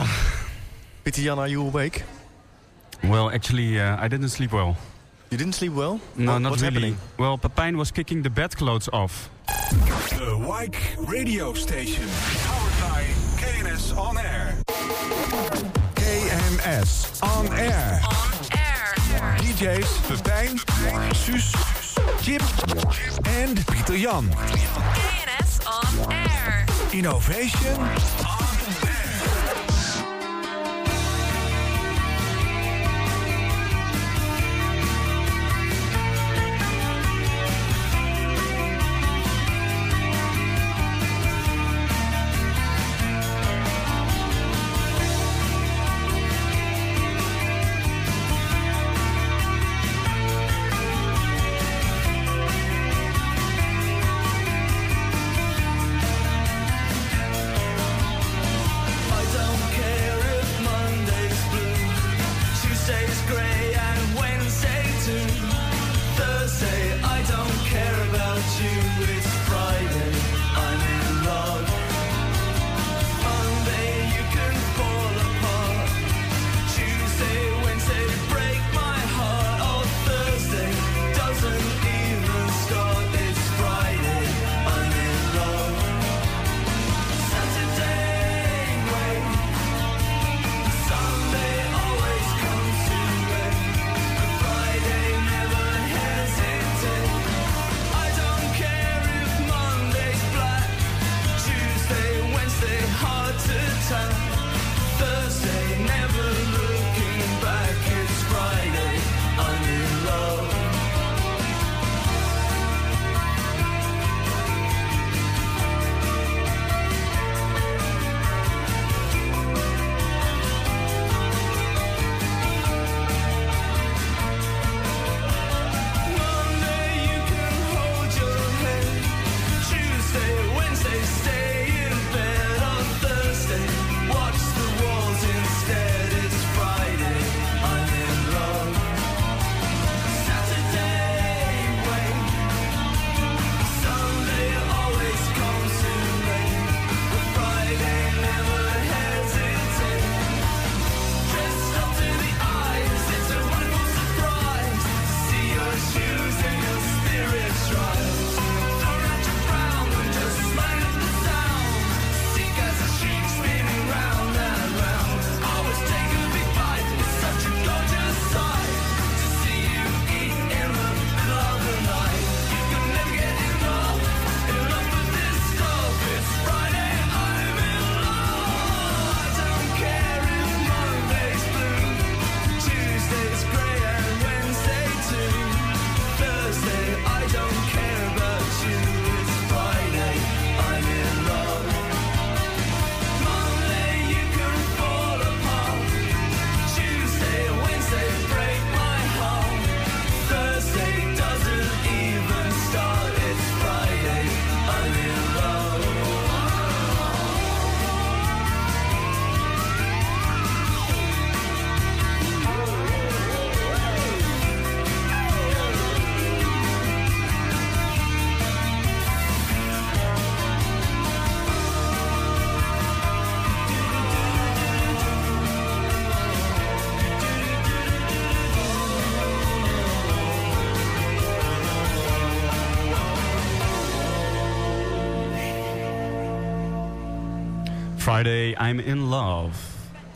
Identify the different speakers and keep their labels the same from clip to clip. Speaker 1: Ah. Pieter Jan, are you awake?
Speaker 2: Well, actually, uh, I didn't sleep well.
Speaker 1: You didn't sleep well?
Speaker 2: No, well, not what's really. Happening? Well, Pepijn was kicking the bedclothes off. The Wijk radio station, powered by KNS On Air. KNS On Air. On Air. DJs Pepijn, Suus, Chip en Pieter Jan. KNS On Air. Innovation on Friday, I'm in love.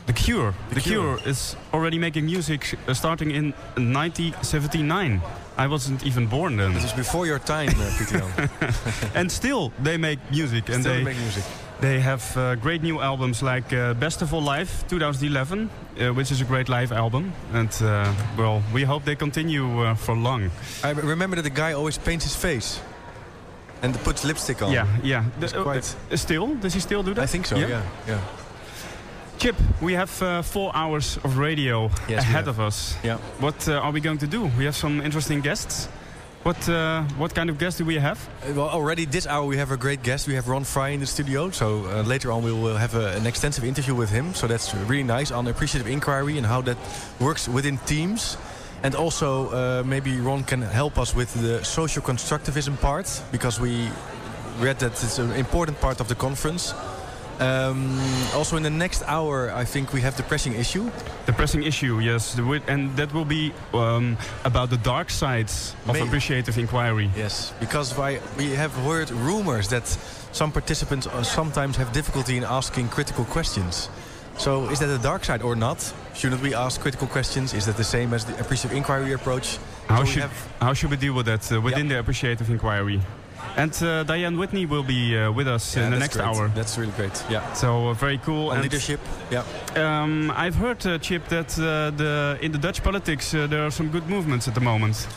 Speaker 2: The Cure. The, the Cure. Cure. is already making music uh, starting in 1979. I wasn't even born then.
Speaker 1: This is before your time, uh,
Speaker 2: and still they
Speaker 1: make music. Still
Speaker 2: and they,
Speaker 1: make music.
Speaker 2: They have uh, great new albums like uh, Bestival Live 2011, uh, which is a great live album. And uh, well, we hope they continue for long.
Speaker 1: I remember that the guy always paints his face. And puts lipstick on.
Speaker 2: Yeah, yeah. The, quite uh, eh, still? Does he still do that?
Speaker 1: I think so. Yeah, yeah. yeah.
Speaker 2: Chip, we have uh, four hours of radio
Speaker 1: yes,
Speaker 2: ahead of us. Yeah. What uh, are we going to do? We have some interesting guests. What uh, what kind of guest do we have?
Speaker 1: well, already this hour we have a great guest. We have Ron Fry in the studio. So uh, later on we will have a, an extensive interview with him. So that's really nice on appreciative inquiry and how that works within teams. And also, uh, maybe Ron can help us with the social constructivism part, because we read that it's an important part of the conference. Um, also, in the next hour, I think we have
Speaker 2: the pressing
Speaker 1: issue.
Speaker 2: The pressing issue, yes, and that will be um, about the dark sides of Maybe. appreciative inquiry.
Speaker 1: Yes, because we have heard rumors that some participants uh, sometimes have difficulty in asking critical questions. So is that a dark side or not? Shouldn't we ask critical questions? Is that the same as the appreciative inquiry approach?
Speaker 2: How should have... how should we deal with that uh, within yep. the appreciative inquiry? And uh, Diana Whitney will be uh, with us yeah, in the next
Speaker 1: great.
Speaker 2: hour.
Speaker 1: That's really great. Yeah.
Speaker 2: So uh, very cool.
Speaker 1: And, leadership.
Speaker 2: Yeah. Um, I've heard, uh, Chip, that uh, the in the Dutch politics uh, there are some good movements at the moment.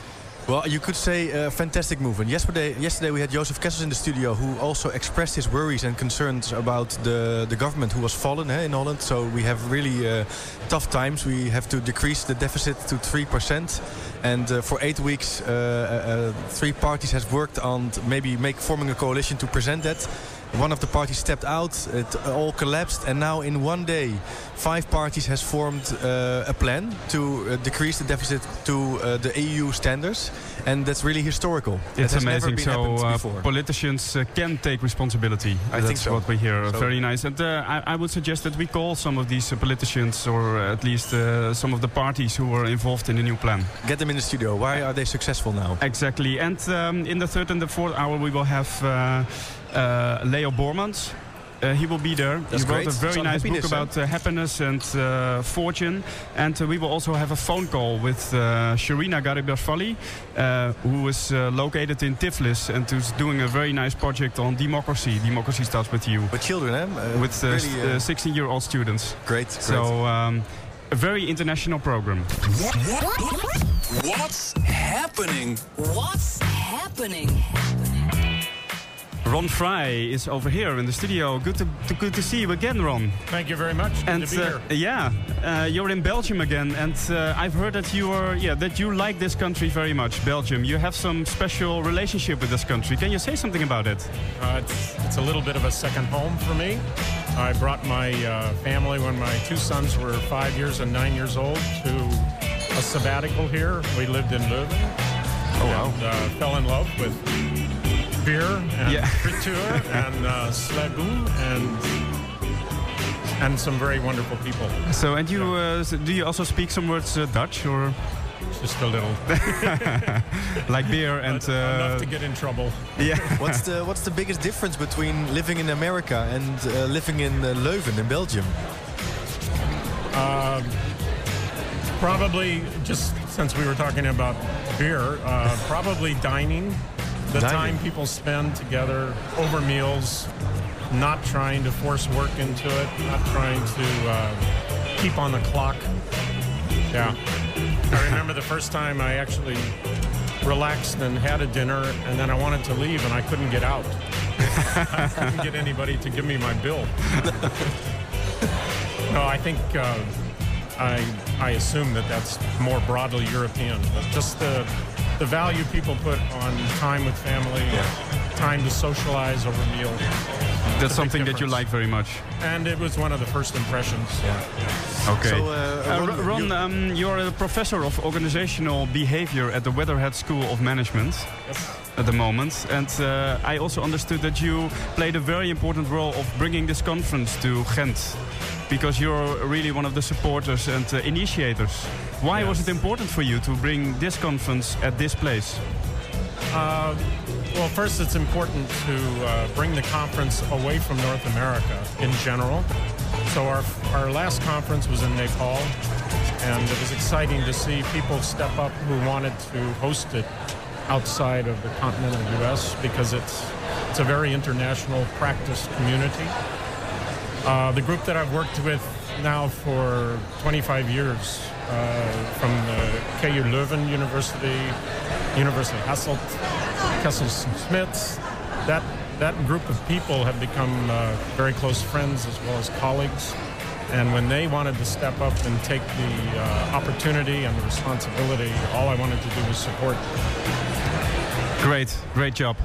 Speaker 1: Well, you could say a fantastic move. And yesterday, yesterday we had Joseph Kessels in the studio who also expressed his worries and concerns about the, the government who was fallen eh, in Holland. So we have really uh, tough times. We have to decrease the deficit to 3%. And uh, for eight weeks, uh, uh, uh three parties has worked on maybe make forming a coalition to present that. One of the parties stepped out, it all collapsed, and now in one day, five parties has formed uh, a plan to uh, decrease the deficit to uh, the EU standards, and that's really historical.
Speaker 2: It's that amazing.
Speaker 1: so
Speaker 2: uh, politicians uh, can take responsibility. I that's
Speaker 1: think
Speaker 2: so. what we hear.
Speaker 1: So
Speaker 2: Very nice. And uh, I, I, would suggest that we call some of these politicians, or at least some of the parties who were involved in the new plan.
Speaker 1: Get them in the studio. Why are they successful now?
Speaker 2: Exactly. And um, in the third and the fourth hour, we will have. Uh, Leo Bormans. Uh, he will be there.
Speaker 1: That's
Speaker 2: he wrote
Speaker 1: great.
Speaker 2: a very nice book about uh, happiness and uh, fortune. And uh, we will also have a phone call with uh, Sharina Garibarfali, uh, who is located in Tiflis and who's doing a very nice project on democracy. Democracy starts with you.
Speaker 1: With children, eh? with
Speaker 2: really, 16 year old students.
Speaker 1: Great. great.
Speaker 2: So, um, a very international program. what's happening?
Speaker 1: What's happening? happening. Ron Fry is over here in the studio. Good to, to good to see
Speaker 3: you
Speaker 1: again, Ron.
Speaker 3: Thank you very much. Good and uh,
Speaker 1: yeah, uh, you're in Belgium again, and uh, I've heard that you are yeah that you like this country very much, Belgium. You have some special relationship with this country. Can you say something about it?
Speaker 3: Uh, it's, it's a little bit of a second home for me. I brought my uh, family when my two sons were five years and nine years old to a sabbatical here. We lived in Leuven.
Speaker 1: Oh, wow.
Speaker 3: Uh, fell in love with beer and yeah. friture and uh, and and some very wonderful people.
Speaker 1: So,
Speaker 2: and
Speaker 1: you yeah. uh,
Speaker 2: do
Speaker 1: you also
Speaker 2: speak
Speaker 1: some words uh,
Speaker 2: Dutch
Speaker 1: or?
Speaker 3: Just a little,
Speaker 2: like
Speaker 1: beer and
Speaker 3: uh, enough to get in trouble.
Speaker 1: Yeah. what's the What's the biggest difference between living in America and uh, living in uh, Leuven in Belgium? Um,
Speaker 3: probably just since we were talking about beer, uh, probably dining. The time people spend together over meals, not trying to force work into it, not trying to uh, keep on the clock. Yeah. I remember the first time I actually relaxed and had a dinner, and then I wanted to leave and I couldn't get out. I couldn't get anybody to give me my bill. no, I think uh, I I assume that that's more broadly European, but just the the value people put on time with family, yeah. time to socialize over meals.
Speaker 1: That's something that you like very much.
Speaker 3: And it was one of the first impressions. Yeah. Okay. So, uh, uh,
Speaker 1: Ron,
Speaker 2: Ron you, um, you are a professor of organizational behavior at the Weatherhead School of Management. Yes. At the moment, and uh, I also understood that you played a very important role of bringing this conference to Ghent because you're really one of the supporters and uh, initiators. Why yes. was it important for you to bring this conference at this place? Uh,
Speaker 3: well, first, it's important to uh, bring the conference away from North America in general. So, our, our last conference was in Nepal, and it was exciting to see people step up who wanted to host it outside of the continental U.S. because it's, it's a very international practice community. Uh, the group that I've worked with now for 25 years, uh, from the uh, KU Leuven University, University Hasselt, Kessel Smiths, that, that group of people have become uh, very close friends as well as colleagues. And when they wanted to step up and take the uh, opportunity and the responsibility, all I wanted to do was support.
Speaker 2: Great, great job.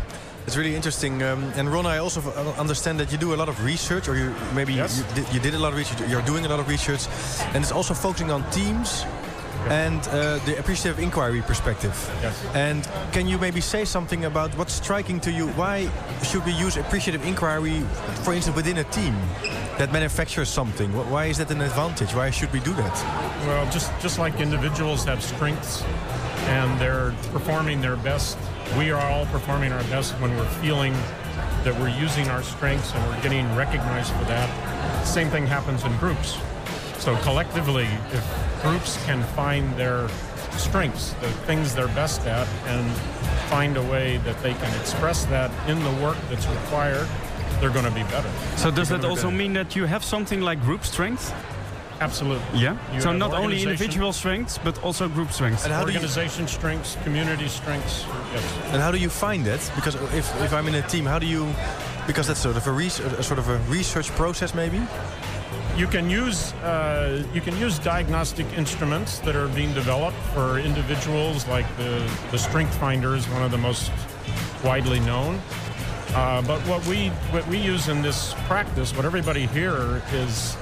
Speaker 1: It's really interesting. Um, and Ron, I also understand that you do a lot of research, or you maybe yes. you, you, did a lot of research. You're doing a lot of research, and it's also focusing on teams and uh, the appreciative inquiry perspective. Yes. And can you maybe say something about what's striking to you? Why should we use appreciative inquiry, for instance, within a team that manufactures something? Why is that an advantage? Why should we do that?
Speaker 3: Well, just just like individuals have strengths and they're performing their best we are all performing our best when we're feeling that we're using our strengths and we're getting recognized for that. Same thing happens in groups. So collectively, if groups can find their strengths, the things they're best at, and find a way that they can express that in the work that's required, they're going to be better.
Speaker 2: So does that also mean that you have something like group strength?
Speaker 3: Absolutely.
Speaker 2: Yeah. You so not only individual strengths, but also group
Speaker 3: strengths. And how organization
Speaker 1: you...
Speaker 3: strengths, community strengths. Yes.
Speaker 1: And how do you find that? Because if, if I'm in a team, how do you? Because that's sort of a, a sort of a research process, maybe.
Speaker 3: You can use uh, you can use diagnostic instruments that are being developed for individuals, like the the Strength Finder is one of the most widely known. Uh, but what we what we use in this practice, what everybody here is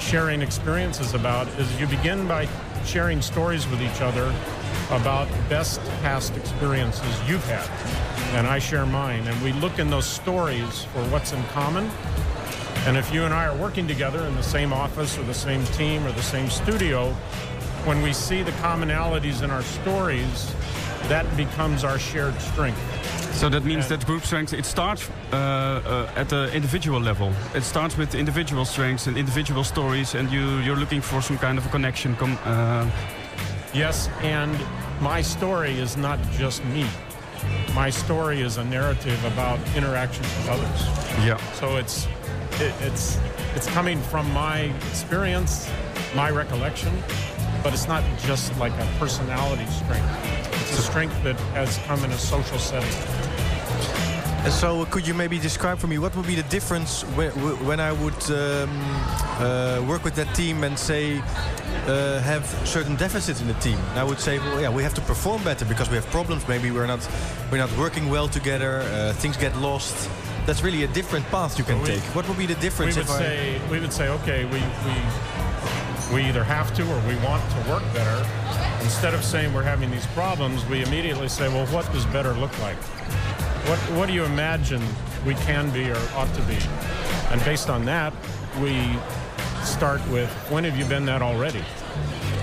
Speaker 3: sharing experiences about is you begin by sharing stories with each other about best past experiences you've had. And I share mine. And we look in those stories for what's in common. And if you and I are working together in the same office or the same team or the same studio, when we see the commonalities in our stories, that becomes our shared strength.
Speaker 2: So that means that group
Speaker 3: strength
Speaker 2: it starts uh, uh, at the individual level. It starts with individual strengths and individual stories, and you you're looking for some kind of a connection. Com uh.
Speaker 3: Yes, and my story is not just me. My story is a narrative about interactions with others.
Speaker 2: Yeah.
Speaker 3: So it's it, it's it's coming from my experience, my recollection, but it's not just like a personality strength strength that has come in a social setting. And
Speaker 1: so, uh, could you maybe describe for me what would be the difference when, I would um, uh, work with that team and say uh, have certain deficits in the team? I would say, well, yeah, we have to perform better because we have problems. Maybe we're not we're not working well together. Uh, things get lost. That's really a different path you can we, take. What would be the difference?
Speaker 3: We would say
Speaker 1: I...
Speaker 3: we
Speaker 1: would
Speaker 3: say, okay, we, we we either have to or we want to work better. Instead of saying we're having these problems, we immediately say, well, what does better look like? What, what do you imagine we can be or ought to be? And based on that, we start with when have you been that already?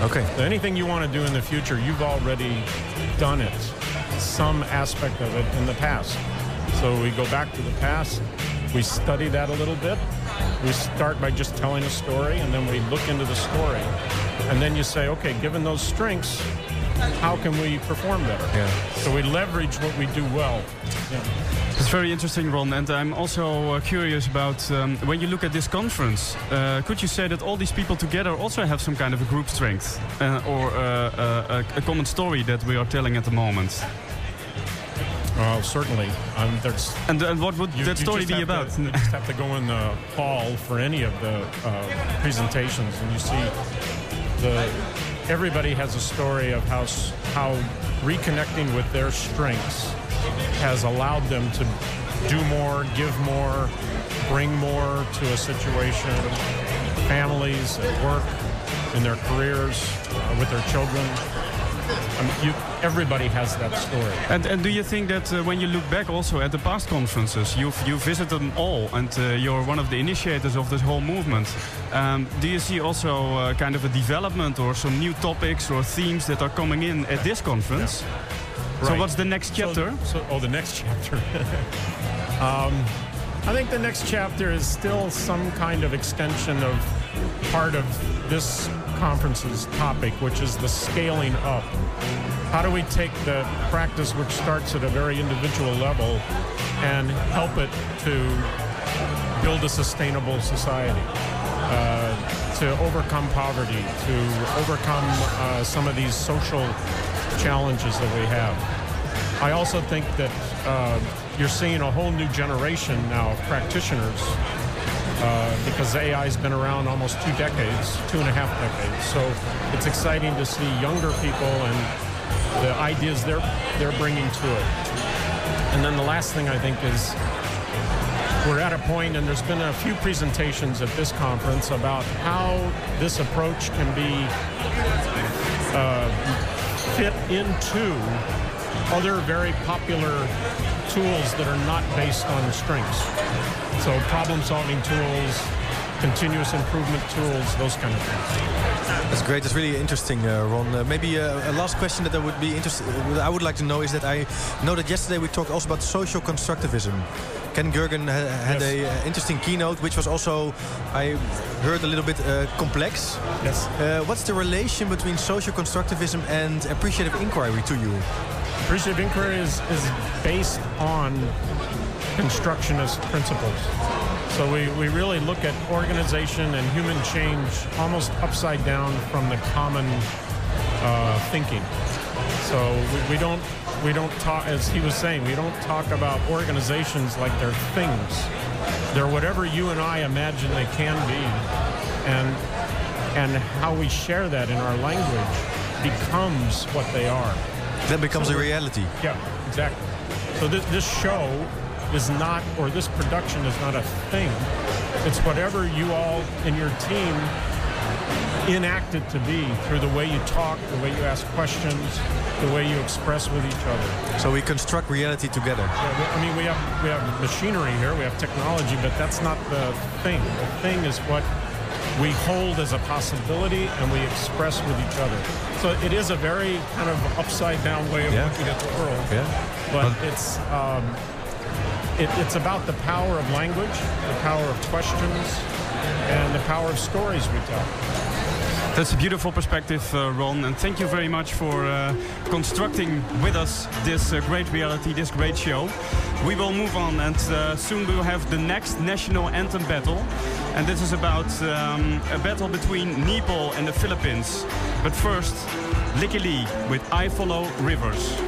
Speaker 1: Okay. So
Speaker 3: anything you want to do in the future, you've already done it, some aspect of it in the past. So we go back to the past we study that a little bit. We start by just telling a story, and then we look into the story. And then you say, okay, given those strengths, how can we perform better?
Speaker 1: Yeah.
Speaker 3: So we leverage what we do well. Yeah.
Speaker 2: It's very interesting, Ron, and I'm also uh, curious about um, when you look at this conference. Uh, could you say that all these people together also have some kind of a group strength uh, or uh, uh, a common story that we are telling at the moment?
Speaker 3: Well, oh, certainly. Um,
Speaker 2: and, and, what would
Speaker 3: you,
Speaker 2: that story be about?
Speaker 3: To, you just have to go in the uh, hall for any of the uh, presentations, and you see the everybody has a story of how how reconnecting with their strengths has allowed them to do more, give more, bring more to a situation, families, at work, in their careers, uh, with their children. I mean,
Speaker 2: you,
Speaker 3: everybody has that story.
Speaker 2: And, and do you think that uh, when you look back also at the past conferences, you've you visited them all, and uh, you're one of the initiators of this whole movement. Um, do you see also uh, kind of a development or some new topics or themes that are coming in at this conference? Yeah. Right. So what's the next chapter? So, so oh,
Speaker 3: the next chapter. um, I think the next chapter is still some kind of extension of part of this conference's topic, which is the scaling up. How do we take the practice, which starts at a very individual level, and help it to build a sustainable society? Uh, to overcome poverty, to overcome uh, some of these social challenges that we have. I also think that uh, you're seeing a whole new generation now of practitioners uh, because AI has been around almost two decades, two and a half decades. So it's exciting to see younger people and the ideas they're they're bringing to it. And then the last thing I think is we're at a point, and there's been a few presentations at this conference about how this approach can be uh, fit into other very popular tools that are not based on strengths. So problem solving tools, continuous improvement tools, those kind of things.
Speaker 1: That's great. That's really interesting, uh, Ron. Uh, maybe uh, a last question that I would be interested, uh, I would like to know is that I know that yesterday we talked also about social constructivism. Ken Gergen ha had yes. a uh, interesting keynote, which was also, I heard, a little bit uh, complex.
Speaker 3: Yes.
Speaker 1: what's the relation between social constructivism and appreciative inquiry to you?
Speaker 3: appreciative inquiry is, is based on constructionist principles. So we, we really look at organization and human change almost upside down from the common uh, thinking. So we, we don't we don't talk as he was saying we don't talk about organizations like they're things. They're whatever you and I imagine they can be, and and how we share that in our language becomes what they are. That
Speaker 1: becomes
Speaker 3: so
Speaker 1: a reality.
Speaker 3: Yeah, exactly. So this, this show is not, or this production is not a thing. It's whatever you all and your team enact it to be through the way you talk, the way you ask questions, the way you express with each other.
Speaker 1: So we construct reality together. Yeah,
Speaker 3: I mean, we have we have machinery here, we have technology, but that's not the thing. The thing is what we hold as a possibility and we express with each other. So it is a very kind of upside down way of yeah.
Speaker 1: looking
Speaker 3: at the world.
Speaker 1: Yeah.
Speaker 3: But well, it's um, it, it's about the power of language, the power of questions, and the power of stories we tell.
Speaker 1: That's a beautiful perspective, uh, Ron, and thank you very much for uh, constructing with us this uh, great reality, this great show. We will move on, and uh, soon we will have the next national anthem battle. And this is about um, a battle between Nepal and the Philippines. But first, Lykke Li with I Follow Rivers.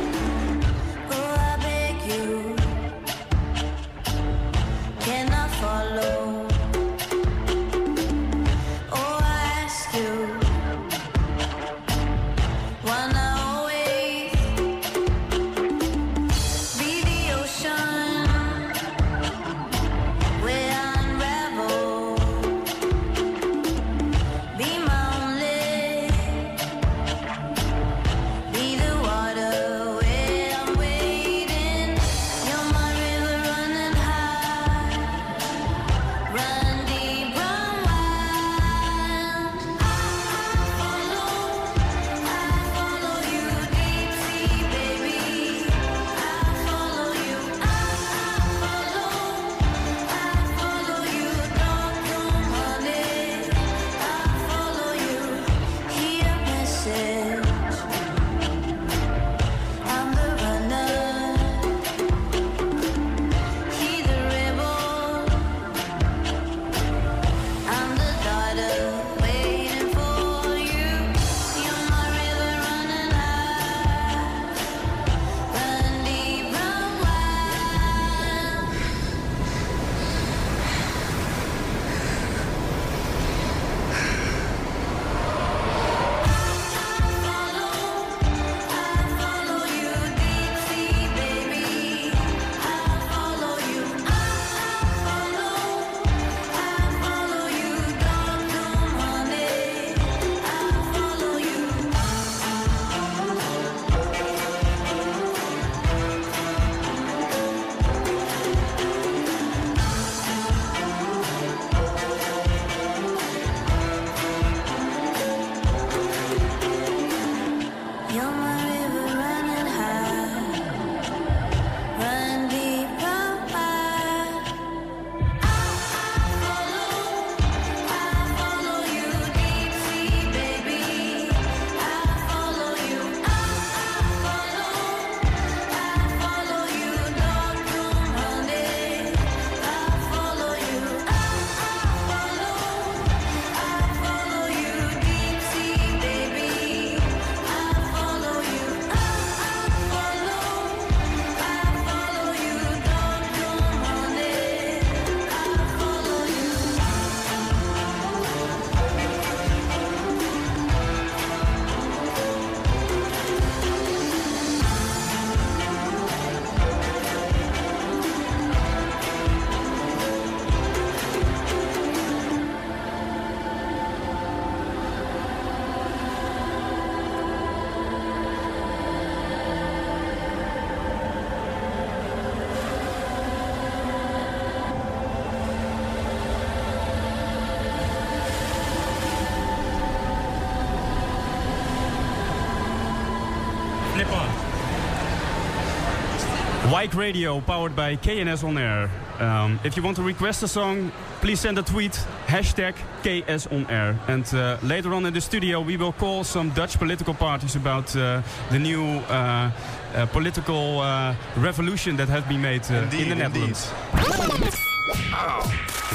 Speaker 2: Bike Radio, powered by KNS On Air. Um, if you want to request a song, please send a tweet, hashtag KS On Air. And uh, later on in the studio, we will call some Dutch political parties about uh, the new uh, uh political uh, revolution that has been made indeed, uh, in the Netherlands. Oh,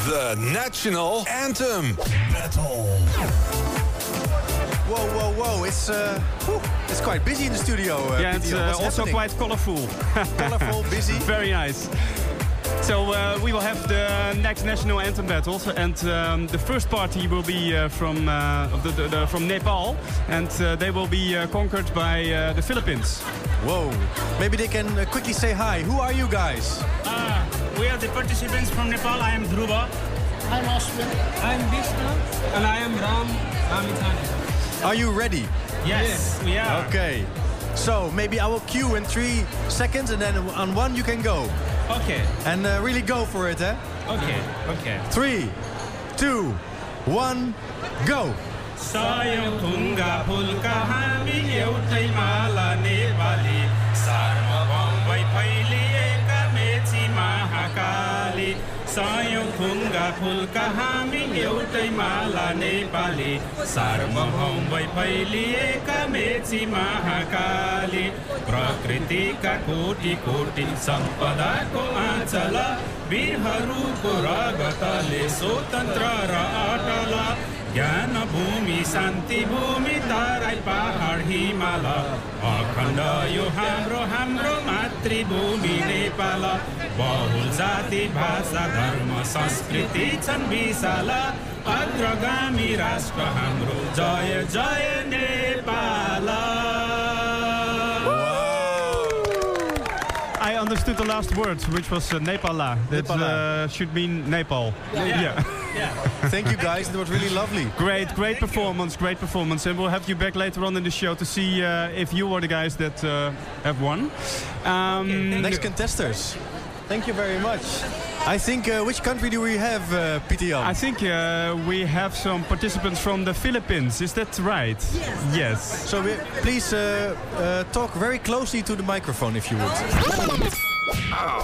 Speaker 2: the national
Speaker 1: anthem. Battle. Whoa, whoa, whoa. It's. Uh it's quite busy in the studio. Uh,
Speaker 2: yeah, it's uh, also happening? quite colorful.
Speaker 1: colorful, busy.
Speaker 2: Very nice. So uh, we will have the next national anthem battles, and um, the first party will be uh, from uh, the, the, the, from Nepal, and uh, they will be uh, conquered by uh, the Philippines.
Speaker 1: Whoa!
Speaker 4: Maybe they can quickly say hi. Who are you guys?
Speaker 5: we are the participants from Nepal. I am Dhruva. I'm Ashwin. I'm
Speaker 6: Vishnu. And I am Ram Ramitani.
Speaker 4: Are you ready?
Speaker 5: Yes, we
Speaker 4: are. Okay. So maybe I will cue in three seconds, and then on one you can go.
Speaker 5: Okay.
Speaker 4: And uh, really go for it, eh? Okay. Okay. Three,
Speaker 5: two, one, go.
Speaker 4: सयौँगा phulka हामी एउटै माला नेपाली सार्वभौम फैलिएका मेची महाकाली प्रकृतिका कोटि कोटि सम्पदाको आँचल वीरहरूको
Speaker 2: रगतले स्वतन्त्र र अटल ज्ञान भूमि शान्ति भूमि तराई पहाड हिमाल अखण्ड यो हाम्रो हाम्रो मातृभूमि नेपाल बहुल जाति भाषा धर्म संस्कृति छन् विशाल अग्रगामी राष्ट्र हाम्रो जय जय Nepal the last word, which was uh, Nepala. Uh, that uh, should mean Nepal. Yeah. yeah.
Speaker 4: yeah. Thank you guys. It was really lovely.
Speaker 2: Great, great performance. You. Great performance. And we'll have you back later on in the show to see uh, if you are the guys that uh, have won. Um, okay,
Speaker 4: next you. contestants. Thank you very much. I think, uh, which country do we have, uh, PTL? I
Speaker 2: think uh, we have some participants from the Philippines. Is that right? Yes.
Speaker 4: yes. So we, please uh, uh talk very closely to the microphone if you would. Oh.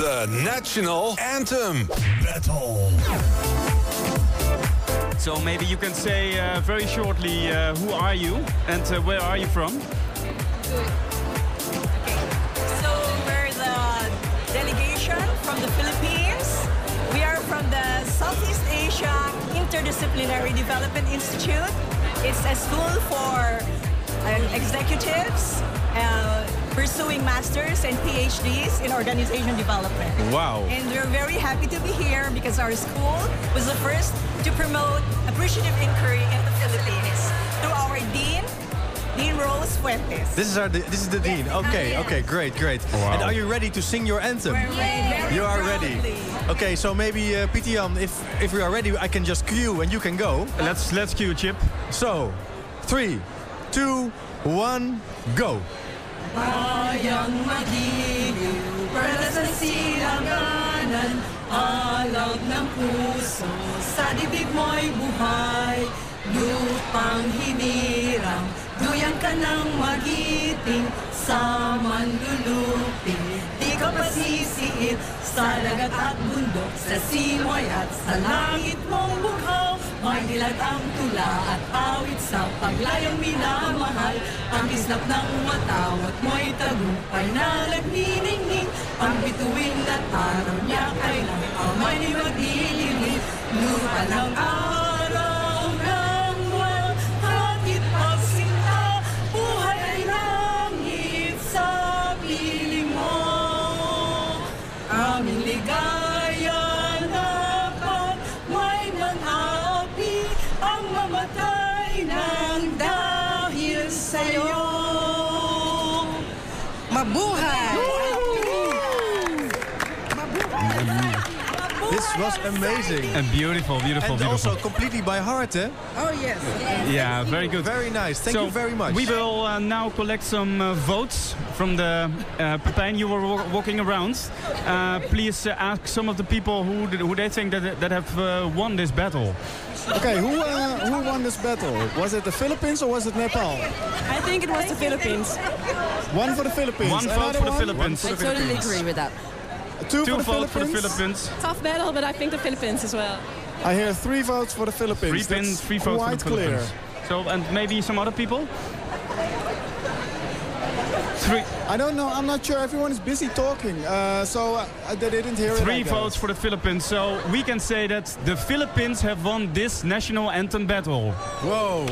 Speaker 4: The National Anthem Battle. So maybe you can say uh, very shortly uh, who are you and uh, where are you from? Okay.
Speaker 7: So we're the delegation from the Philippines. We are from the Southeast Asia Interdisciplinary Development Institute. It's a school for uh, executives. Um, pursuing masters and PhDs in organization development. Wow. And we're very happy to be here because our school was the first to promote appreciative inquiry in the Philippines through our dean, Dean Rose Fuentes. This
Speaker 4: is our this is the dean. Okay, okay, great, great. Wow. And are you ready to sing your anthem? You are ready. Okay, so maybe uh, um, if if we are ready, I can just cue and you can go.
Speaker 2: Let's let's cue, Chip.
Speaker 4: So, three, two, one, go. bayang magiliw, perlas ng silanganan, alag ng puso, sa dibdib mo'y buhay, lupang hinirang, duyang ka ng magiting, sa manluluping, kapasisiin Sa lagat at bundok, sa simoy at sa langit mong bukhaw May ilat ang tula at awit sa paglayang minamahal Ang islap ng umataw at mo'y tagumpay na nagniningning Ang bituin na araw niya kailang amay ni magdilili Lupa ng awit Uma burra! this was
Speaker 2: amazing. And beautiful, beautiful, and beautiful.
Speaker 4: also completely by heart,
Speaker 7: eh? Oh, yes. yes.
Speaker 2: Yeah, very good.
Speaker 4: Very nice. Thank so you very much.
Speaker 2: We will uh, now collect some uh, votes from the uh, Pepijn you were wa walking around. Uh, please uh, ask some of the people who, did, who they think that, that have uh, won this battle.
Speaker 4: Okay, who, uh, who won this battle? Was it the Philippines or was it Nepal?
Speaker 8: I think it was the Philippines.
Speaker 4: One for the Philippines. One
Speaker 2: vote for the Philippines. I totally
Speaker 8: agree with that
Speaker 2: two, two for, the for the Philippines.
Speaker 8: Tough battle, but I think the Philippines as well. I
Speaker 4: hear three votes for the Philippines.
Speaker 2: Three, pin, three votes for the clear. Philippines. So, and maybe some other people?
Speaker 4: Three. I don't know. I'm not sure. Everyone is busy talking, uh, so uh, they didn't hear
Speaker 2: Three it. Three votes for the Philippines, so we can say that the Philippines have won this national anthem battle.
Speaker 4: Whoa.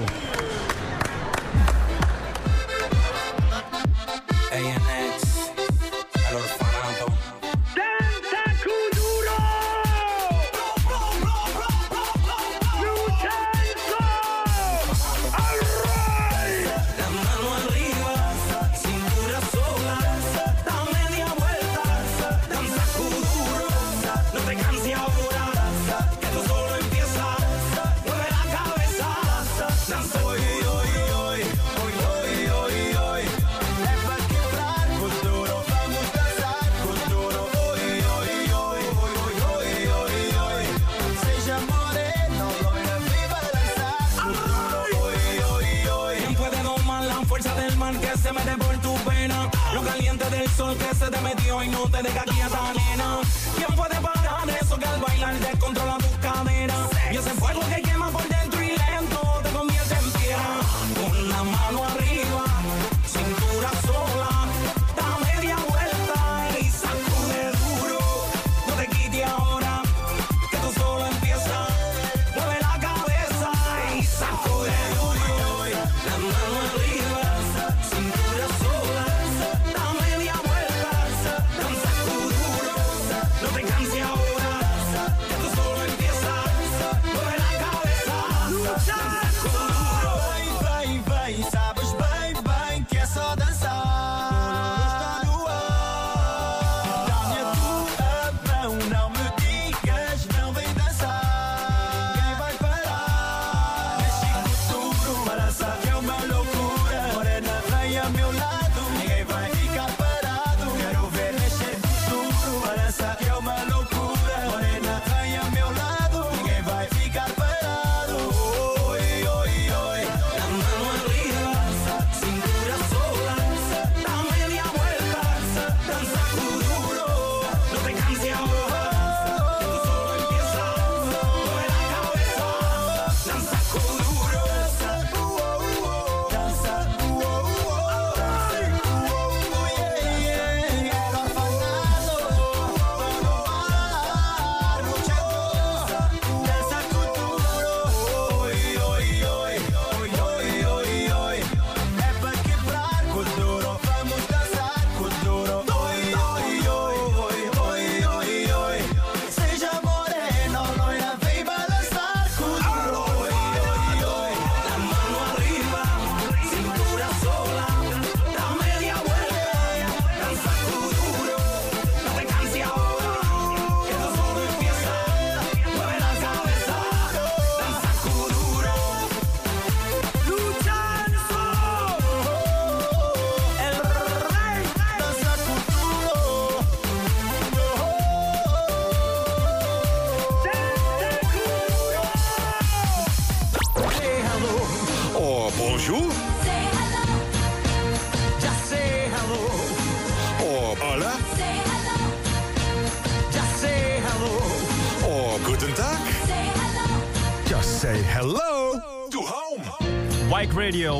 Speaker 4: sol que se te metió y no te deja quieta, nena. ¿Quién puede parar eso que al bailar te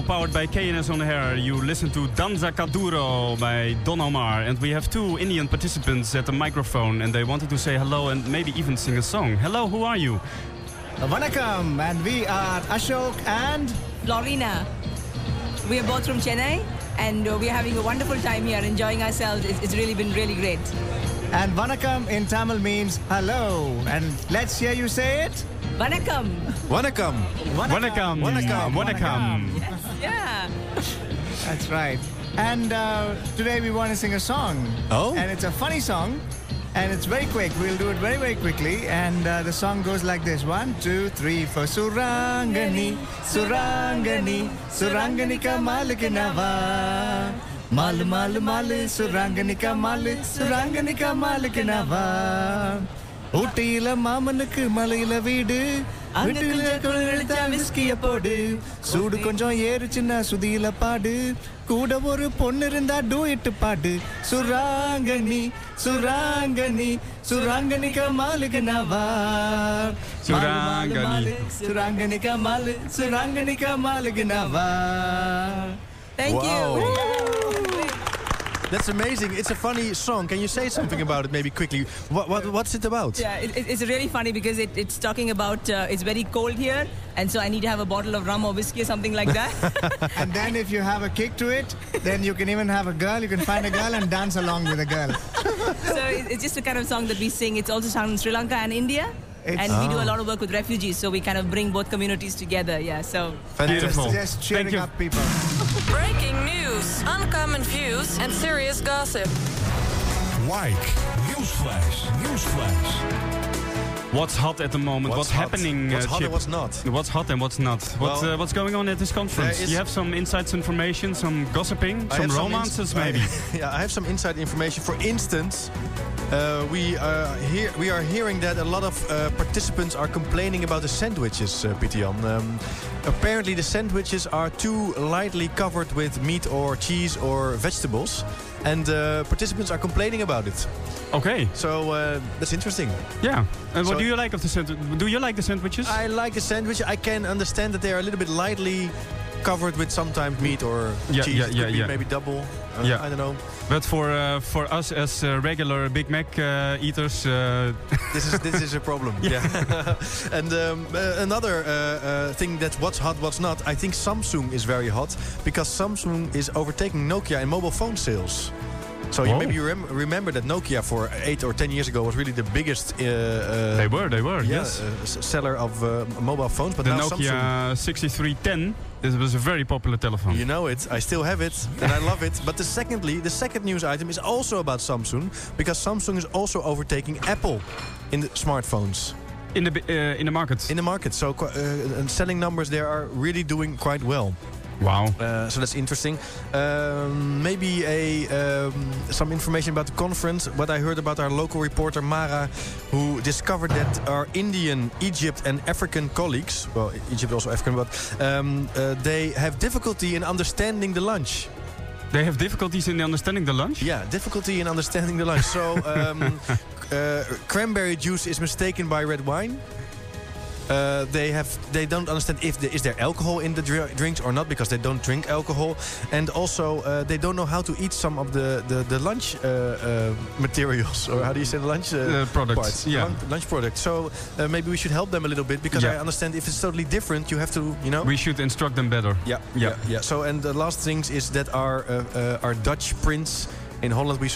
Speaker 2: powered by KNS on Air. You listen to Danza Kuduro by Don Omar. And we have two Indian participants at the microphone, and they wanted to say hello and maybe even sing a song. Hello, who are you?
Speaker 9: Vanakkam, and we are Ashok and...
Speaker 10: Florina. We are both from Chennai, and uh, we're having a wonderful time here, enjoying ourselves. It's, it's really been really great.
Speaker 9: And Vanakkam in Tamil means hello. And let's hear you say it.
Speaker 10: Vanakkam.
Speaker 9: Vanakkam.
Speaker 2: Vanakkam. Vanakkam.
Speaker 10: Vanakkam. Vanakkam. Vanakkam.
Speaker 9: That's right. And uh, today we want to sing a song.
Speaker 4: Oh.
Speaker 9: And it's a funny song. And it's very quick. We'll do it very, very quickly. And uh, the song goes like this one, two, three, four. Surangani, Surangani, Surangani ka malikinava, Mal, mal, mal, Surangani ka mal, Surangani ka malikinava. ஊட்டியில மாமனுக்கு மலையில வீடு வீட்டுல போடு
Speaker 10: சூடு கொஞ்சம் ஏறுச்சுன்னா சுதியில பாடு கூட ஒரு பொண்ணு இருந்தா டூயிட்டு பாடு சுராங்கனி சுராங்கனி சுராங்கனி கமாலுக்கு நாவா சுராங்கனி சுராங்கனி மாலு சுராங்கனி கமாலுக்கு நாவா thank you
Speaker 4: That's amazing. It's a funny song. Can you say something about it, maybe quickly? What, what what's it about?
Speaker 10: Yeah, it, it's really funny because it, it's talking about uh, it's very cold here, and so I need to have a bottle of rum or whiskey or something like that.
Speaker 9: and then if you have a kick to it, then you can even have a girl. You can find a girl and dance along with a girl.
Speaker 10: so it's just a kind of song that we sing. It's also sung in Sri Lanka and India. It's and oh. we do a ah. lot of work with refugees, so we kind of bring both communities together. Yeah, so
Speaker 9: beautiful. Just, just cheering up people. Breaking news, uncommon views, and serious gossip.
Speaker 2: Like newsflash, newsflash. What's hot at the moment? What's, what's happening?
Speaker 4: Uh, what's uh, hot and what's not?
Speaker 2: What's hot and what's not? Well, what, uh, what's going on at this conference? You have some insights information, some gossiping, I some romances some maybe.
Speaker 4: I, yeah, I have some inside information. For instance, uh, we are uh, hear, we are hearing that a lot of uh, participants are complaining about the sandwiches, uh, Um, apparently, the sandwiches are too lightly covered with meat or cheese or vegetables and uh, participants are complaining about it.
Speaker 2: Okay.
Speaker 4: So uh, that's interesting.
Speaker 2: Yeah. And what so do you like of the sandwich? Do you like the sandwiches?
Speaker 4: I like the sandwich. I can understand that they are a little bit lightly covered with sometimes meat or yeah, cheese. Yeah, yeah, yeah. Maybe double. Uh, yeah. I don't know.
Speaker 2: But for uh, for us as uh, regular Big Mac uh, eaters, uh,
Speaker 4: this is this is a problem. yeah. yeah. and um, uh, another uh, thing that what's hot, what's not. I think Samsung is very hot because Samsung is overtaking Nokia in mobile phone sales. So you, maybe you rem remember that Nokia for eight or ten years ago was really the biggest. Uh,
Speaker 2: uh, they were, they were, yeah, yes. Uh,
Speaker 4: seller of mobile phones, but
Speaker 2: the now Nokia
Speaker 4: Samsung
Speaker 2: 6310. This was a very popular telephone.
Speaker 4: You know it. I still have it, and I love it. But the secondly, the second news item is also about Samsung, because Samsung is also overtaking Apple in the smartphones.
Speaker 2: In the uh, in the market.
Speaker 4: In the market. So uh, selling numbers there are really doing quite well.
Speaker 2: Wow.
Speaker 4: Eh, so that's interesting. Ehm, maybe a um, some information about the conference. What I heard about our local reporter Mara, who discovered that our Indian, Egypt, and African colleagues, well, Egypt also African, but um, they have difficulty in understanding the lunch.
Speaker 2: They have difficulties in understanding the lunch?
Speaker 4: Yeah, difficulty in understanding the lunch. So, um, uh, cranberry juice is mistaken by red wine. Uh, they have they don't understand if there is there alcohol in the dr drinks or not because they don't drink alcohol, and also uh, they don't know how to eat some of the the, the lunch uh, uh materials or how do you say the lunch
Speaker 2: uh, uh, products? Parts, yeah,
Speaker 4: lunch, lunch products. So maybe we should help them a little bit because yeah. I understand if it's totally different, you have to you know.
Speaker 2: We should instruct them better.
Speaker 4: Yeah, yeah, yeah. yeah. So and the last things is that our our Dutch prince in Holland we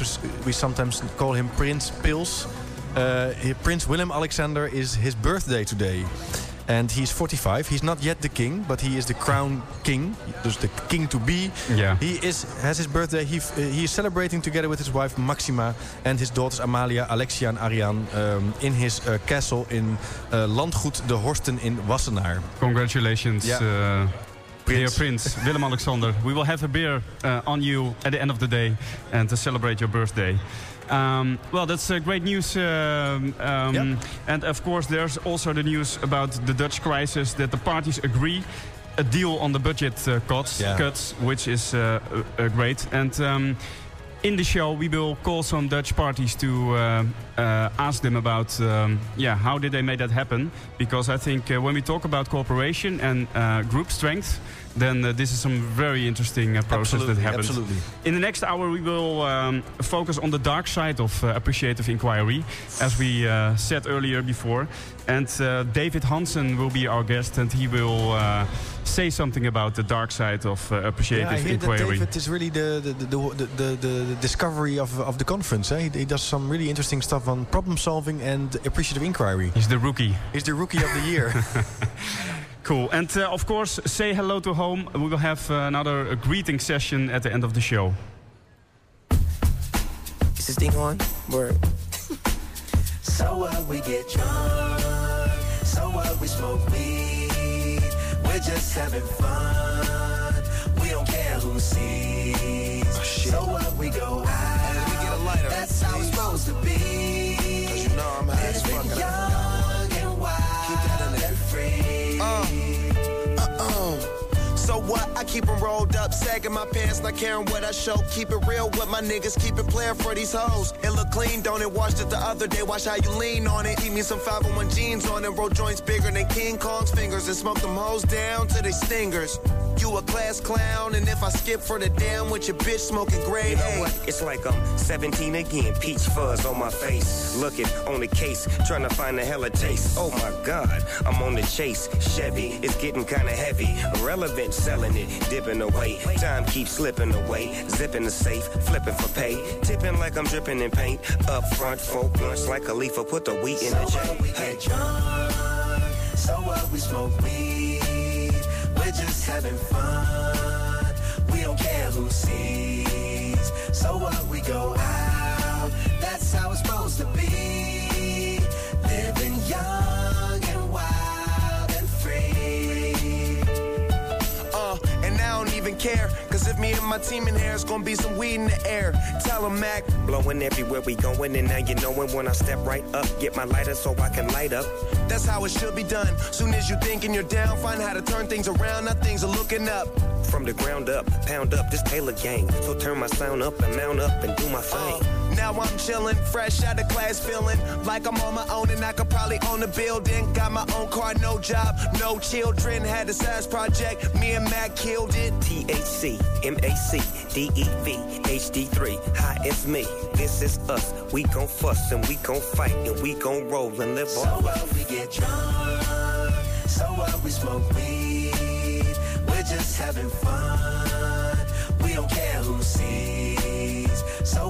Speaker 4: we sometimes call him Prince Pils. Uh, Prince Willem Alexander is his birthday today. And he's 45. He's not yet the king, but he is the crown king. Dus the king to be. Yeah. He is, has his birthday. He, uh, he is celebrating together with his wife Maxima and his daughters Amalia, Alexia and Ariane um, in his uh, castle in uh, Landgoed de Horsten in Wassenaar.
Speaker 2: Congratulations. Yeah. Uh, Prince. Dear Prince, Willem-Alexander, we will have a beer uh, on you at the end of the day and to celebrate your birthday. Um, well, that's uh, great news. Uh, um, yep. And of course, there's also the news about the Dutch crisis that the parties agree a deal on the budget uh, cuts, yeah. cuts, which is uh, uh, uh great. And um, in the show, we will call some Dutch parties to ask them about, um, yeah, how did they make that happen? Because I think when we talk about cooperation and group strength then uh, this is some very interesting uh, process absolutely, that happens. Absolutely. In the next hour, we will um, focus on the dark side of uh, appreciative inquiry, as we uh, said earlier before. And uh, David Hansen will be our guest, and he will uh, say something about the dark side of appreciative yeah, I hear
Speaker 4: That
Speaker 2: David
Speaker 4: is really the the, the, the, the discovery of, of the conference. Eh? He, he, does some really interesting stuff on problem solving and appreciative inquiry.
Speaker 2: He's the rookie.
Speaker 4: He's the rookie of the year.
Speaker 2: Cool. And uh, of course, say hello to home. We will have uh, another uh, greeting session at the end of the show. Is this thing on? Word. so what? Uh, we get drunk. So what? Uh, we smoke weed. We're just having fun. We don't care who sees. Oh, so what? Uh, we go out. We get a lighter. That's how it's supposed to be. Cause you know I'm high as fuck. what? I keep them rolled up, sagging my pants, not caring what I show. Keep it real with my niggas, keep it playing for these hoes. It look clean, don't it? Washed it the other day, watch how you lean on it. Eat me some 501 jeans on it, roll joints bigger than King Kong's fingers, and smoke them hoes down to they stingers. You a class clown, and if I skip for the damn with your bitch smoking gray. You know what? It's like I'm 17 again, peach fuzz on my face. Looking on the case, trying to find a hella taste. Oh my god, I'm on the chase. Chevy, it's getting kinda heavy. Irrelevant, selling it, dipping away. Time keeps slipping away. Zipping the safe, flipping for pay. Tipping like I'm dripping in paint. Up front, folk blunts like a leaf, put the wheat in so the We Hey. Drunk, so what? We smoke weed. We're just having fun. We don't care who sees. So what we go out, that's how it's supposed to be. Living young and wild and free. Uh, and I don't even care. Cause if me and my team in here, it's gonna be some weed in the air. Tell them Mac. Blowing everywhere we going, and now you knowin' when I step right up. Get my lighter so I can light up. That's how it should be done. Soon as you thinking you're down, find how to turn things around. Now things are looking up. From the ground up, pound up, this Taylor gang. So turn my sound up and mount up and do my thing. Uh now I'm chillin', fresh out of class, feelin' like I'm on my own and I could probably own a building. Got my own car, no job, no children. Had a size project, me and Mac killed it. THC, MAC, DEV, HD3. Hi, it's me. This is us. We gon' fuss and we gon' fight and we gon' roll and live on. So while we get drunk, so while we smoke weed. We're just having fun. We don't care who sees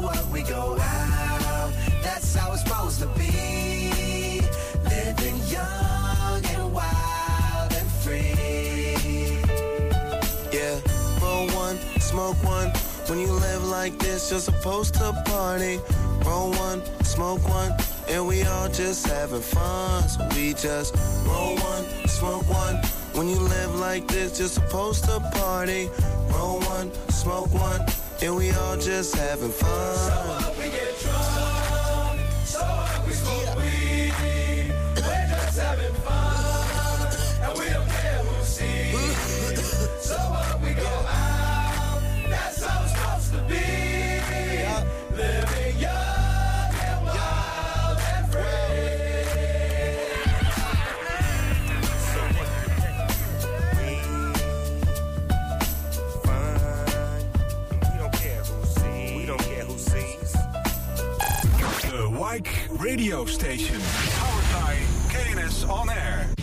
Speaker 2: what we go out. That's how it's supposed to be. Living young and wild and free. Yeah, roll one, smoke one. When you live like this, you're supposed to party. Roll one, smoke one, and we all just having fun. So we just roll one, smoke one. When you live like this, you're supposed to party. Roll one, smoke one and we all just having fun. Like radio station. Powered by KNS On Air.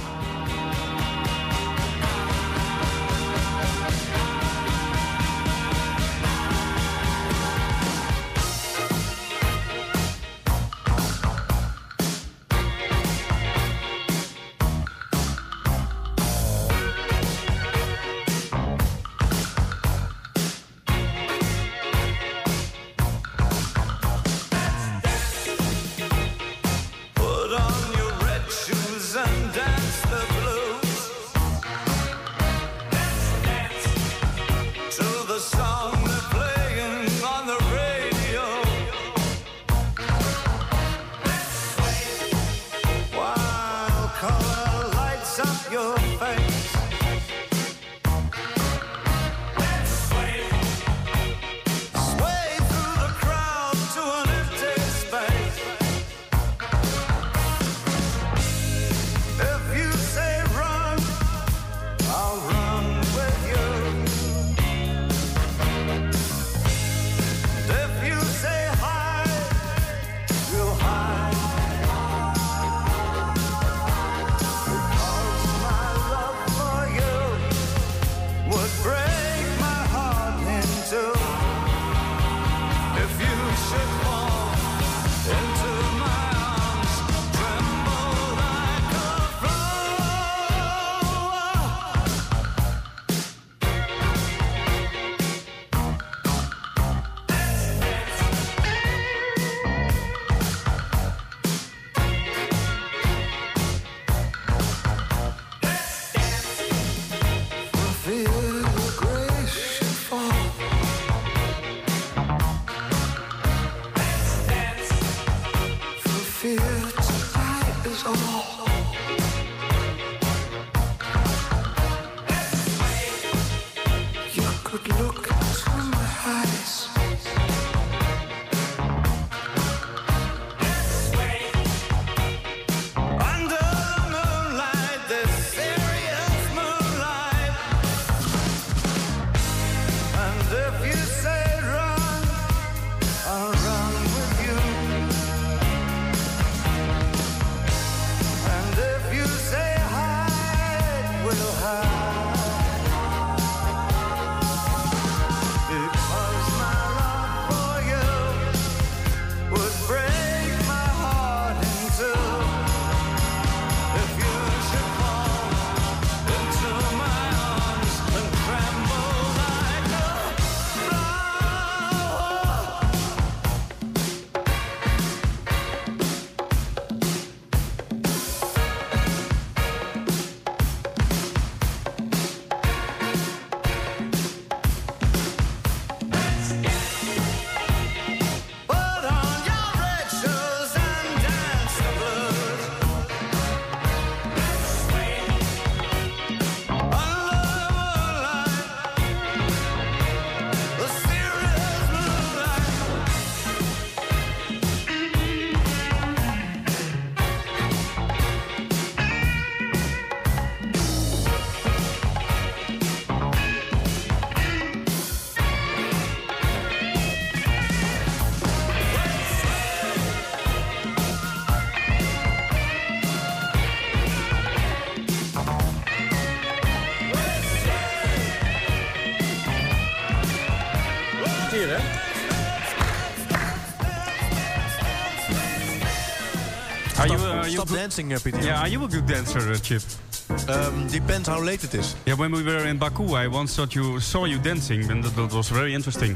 Speaker 2: stop dancing, Peter. Yeah, are you a good dancer, uh, Chip?
Speaker 4: Um, ehm, depends how late it is.
Speaker 2: Yeah, when we were in Baku, I once thought you saw you dancing, and that, was very interesting.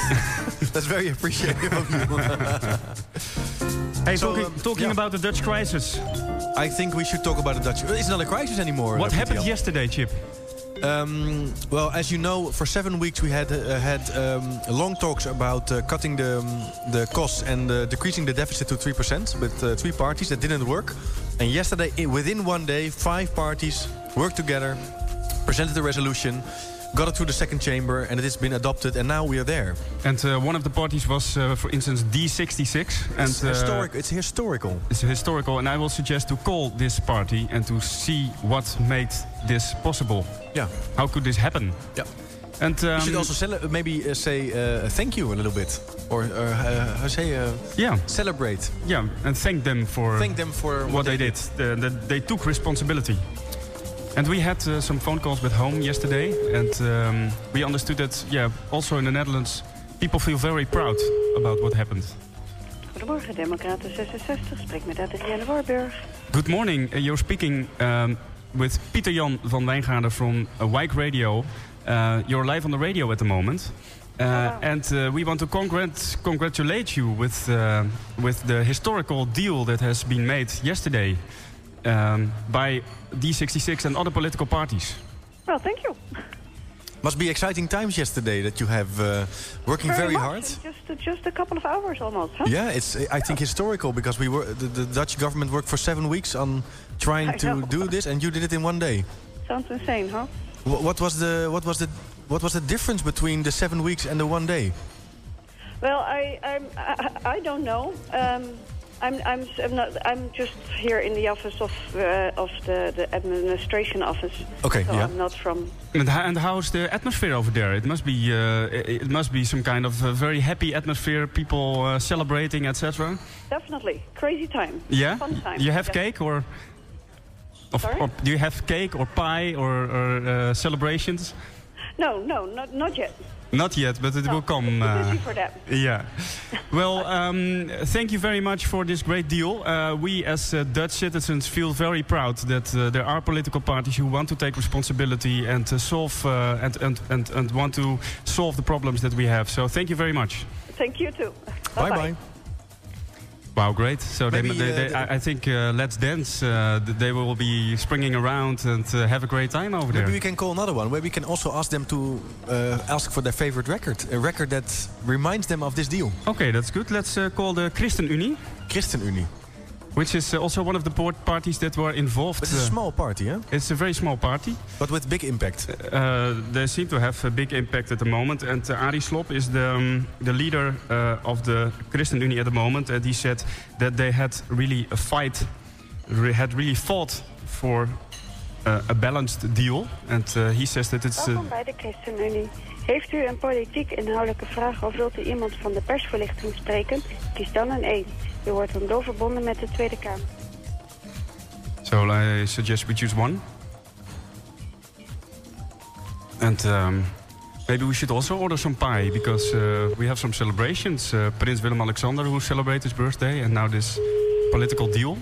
Speaker 4: That's very appreciative of you.
Speaker 2: hey, talking, um, talking about the Dutch crisis.
Speaker 4: I think we should talk about the Dutch. It's not a crisis anymore.
Speaker 2: What uh, happened yesterday, Chip?
Speaker 4: Um, well, as you know, for seven weeks we had uh, had um, long talks about uh, cutting the um, the costs and uh, decreasing the deficit to three percent with uh, three parties. That didn't work. And yesterday, within one day, five parties worked together, presented a resolution. Got it through the second chamber and it has been adopted, and now we are there.
Speaker 2: And uh, one of the parties was, uh, for instance,
Speaker 4: D66.
Speaker 2: And, it's,
Speaker 4: historic, it's historical.
Speaker 2: It's historical, and I will suggest to call this party and to see what made this possible?
Speaker 4: Yeah.
Speaker 2: How could this happen?
Speaker 4: Yeah. And um, you should also cele- maybe uh, say uh, thank you a little bit, or uh, uh say
Speaker 2: uh, yeah,
Speaker 4: celebrate.
Speaker 2: Yeah, and thank them for thank them for what, what they, they, did. did. the, they took responsibility. And we had uh, some phone calls with home yesterday, and um, we understood that yeah, also in the Netherlands, people feel very proud about what happened. morning, Democraten 66, spreek met Adrienne Warburg. Good morning, you're speaking. Um, with Peter Jan van Wijngaarden from uh, Wike Radio. Uh, you're live on the radio at the moment. Uh, and uh, we want to congrat congratulate you with, uh, with the historical deal that has been made yesterday um, by D66 and other political parties.
Speaker 11: Well, thank you.
Speaker 4: Must be exciting times yesterday that you have uh, working very, very hard.
Speaker 11: Just just a couple of hours almost. Huh?
Speaker 4: Yeah, it's I think historical because we were the, the Dutch government worked for seven weeks on trying I to know. do this, and you did it in one day.
Speaker 11: Sounds insane, huh?
Speaker 4: what was the what was the what was the difference between the seven weeks and the one day?
Speaker 11: Well, I I'm, I, I don't know. Um, I'm, I'm, I'm, not, I'm just here in the office of, uh, of the, the administration office. Okay, so yeah. I'm not from...
Speaker 2: And,
Speaker 11: and
Speaker 2: how's the atmosphere over there? It must be, uh, it must be some kind of very happy atmosphere, people uh, celebrating, etc.
Speaker 11: Definitely. Crazy time. Yeah? Fun time.
Speaker 2: You have cake or... Of, or do you have cake or pie or, or uh, celebrations?
Speaker 11: No, no, not, not yet.
Speaker 2: Not yet, but it no, will come.
Speaker 11: Uh, for that.
Speaker 2: Yeah. Well, um, thank you very much for this great deal. Uh, we as uh, Dutch citizens feel very proud that uh, there are political parties who want to take responsibility and uh, solve uh, and, and, and, and want to solve the problems that we have. So thank you very much.
Speaker 11: Thank you too.
Speaker 2: Bye bye. bye. Wow, great! So Maybe, they, they, they, uh, I think uh, Let's Dance. Uh, they will be springing around and have a great time over Maybe there.
Speaker 4: Maybe we can call another one where we can also ask them to ask for their favorite record, a record that reminds them of this deal.
Speaker 2: Okay, that's good. Let's call the ChristenUnie.
Speaker 4: ChristenUnie.
Speaker 2: which is uh, also one of the board parties that were involved.
Speaker 4: It's a uh, small party, huh?
Speaker 2: It's a very small party,
Speaker 4: but with big impact.
Speaker 2: Uh, they seem to have a big impact at the moment. And Ari Slop is the um, the leader of the Christian ChristenUnie at the moment, and he said that they had really a fight, re had really fought for uh, a balanced deal. And uh, he says that it's. Uh... bij de ChristenUnie. Heeft u een politiek inhoudelijke vraag of wilt u iemand van de persverlichting spreken? Kies dan een 1. Je wordt dan door verbonden met de Tweede Kamer. So I suggest we choose one. And um, maybe we should also order some pie because uh, we have some celebrations. Uh, Prince Willem-Alexander who celebrates his birthday and now this political deal.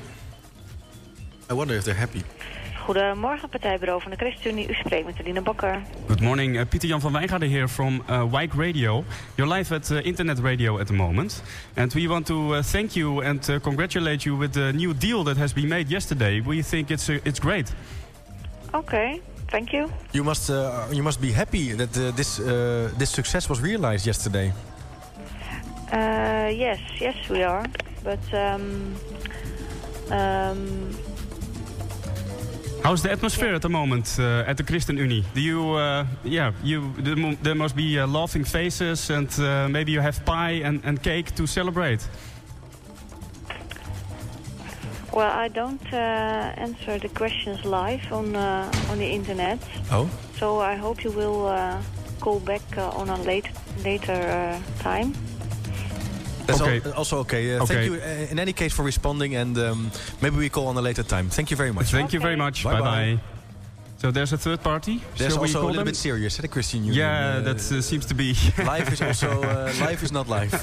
Speaker 4: I wonder if they're happy. Goedemorgen, partijbureau van de
Speaker 2: ChristenUnie. U spreekt met Aline Bakker. Good morning, eh, Pieter Jan van Wijngaarden here from uh, Radio. You're live at eh, Internet Radio at the moment. And we want to thank you and congratulate you with the new deal that has been made yesterday. We think it's, it's great.
Speaker 11: Okay. Thank you.
Speaker 4: You must you must be happy that this this success was realized yesterday.
Speaker 11: yes, yes, we are. But um,
Speaker 2: How's the atmosphere at the moment uh, at the Christian Do you, uh, yeah, you, there must be uh, laughing faces and uh, maybe you have pie and, and cake to celebrate.
Speaker 11: Well, I don't uh answer the questions live on uh on the internet.
Speaker 2: Oh.
Speaker 11: So I hope you will uh call back uh, on a late, later uh, time.
Speaker 4: That's okay. Al also okay. Uh, okay. Thank you uh, in any case for responding, and um, maybe we call on a later time. Thank you very much.
Speaker 2: Thank okay. you very much. Bye bye. bye. So there's a third party.
Speaker 4: There's Shall also a little them? bit serious, the eh, Christian Union.
Speaker 2: Yeah, uh, that uh, seems to be.
Speaker 4: life is also uh, life is not life.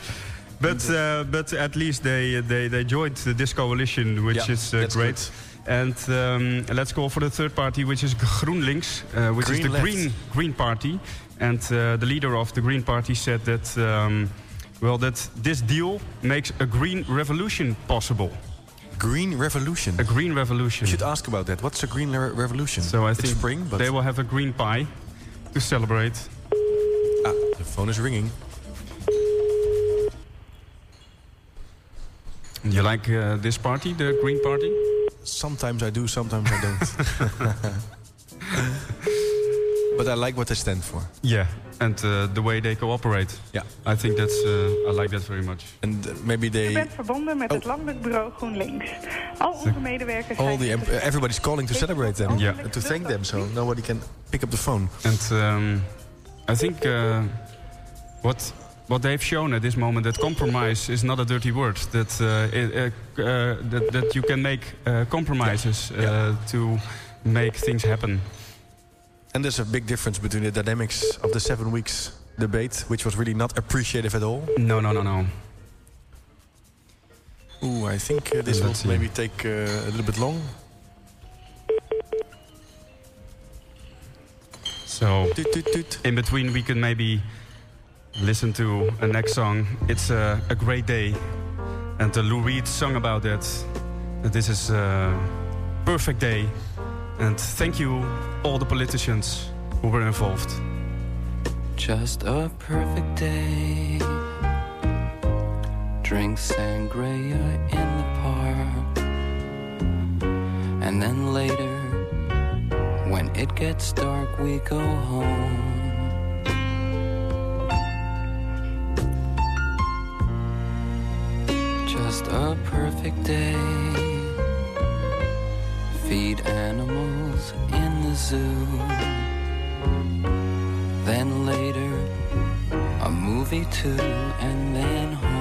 Speaker 2: but but at least they they they joined this coalition, which yeah, is great. Good. And um, let's go for the third party, which is GroenLinks, uh, which Green is the left. Green Green Party. And uh, the leader of the Green Party said that. Um, well, that this deal makes a green revolution possible.
Speaker 4: Green revolution.
Speaker 2: A green revolution.
Speaker 4: You should ask about that. What's a green re revolution?
Speaker 2: So I it's think spring, but they will have a green pie to celebrate.
Speaker 4: Ah, the phone is ringing.
Speaker 2: You like uh, this party, the green party?
Speaker 4: Sometimes I do, sometimes I don't. but I like what they stand for.
Speaker 2: Yeah, and uh, the way they cooperate.
Speaker 4: Yeah.
Speaker 2: I think that's uh, I like that very much.
Speaker 4: And maybe they. you bent verbonden met oh. het landelijk bureau GroenLinks. Al onze medewerkers. All the everybody's calling to celebrate them. Yeah. And to thank them, so nobody can pick up the phone.
Speaker 2: And um, I think uh, what what they've shown at this moment that compromise is not a dirty word. That uh, it, uh, that, that you can make compromises yeah. Yeah. to make things happen.
Speaker 4: And there's a big difference between the dynamics of the seven weeks debate, which was really not appreciative at all.
Speaker 2: No, no, no, no.
Speaker 4: Ooh, I think uh, this will maybe take uh, a little bit long.
Speaker 2: So, toot, toot, toot. in between, we can maybe listen to a next song. It's a, a great day, and the Lou Reed song about it. This is a perfect day. And thank you, all the politicians who were involved. Just a perfect day. Drink sangria in the park. And then later, when it gets dark, we go home. Just a perfect day feed animals in the zoo. Then later, a movie too, and then home.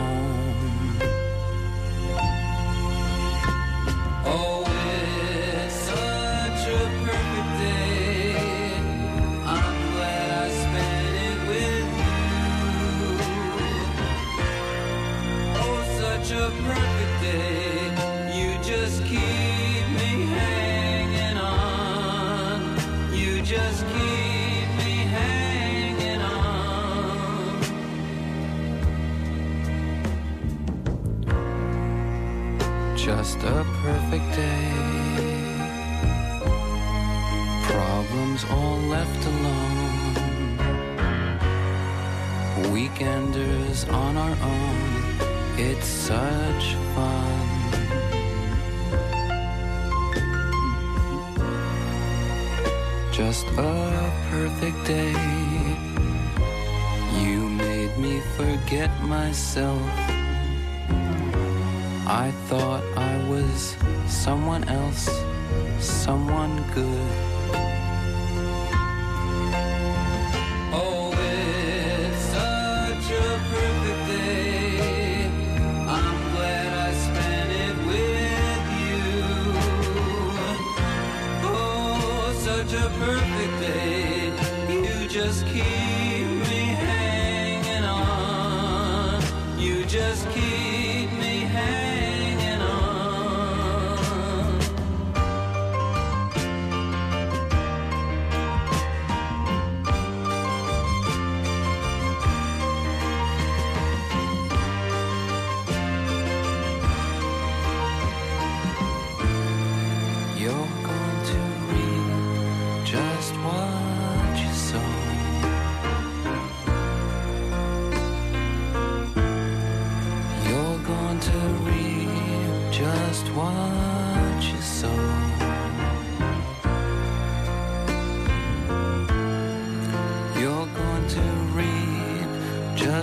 Speaker 2: just a perfect day. You made me forget myself. I thought I was someone else, someone good.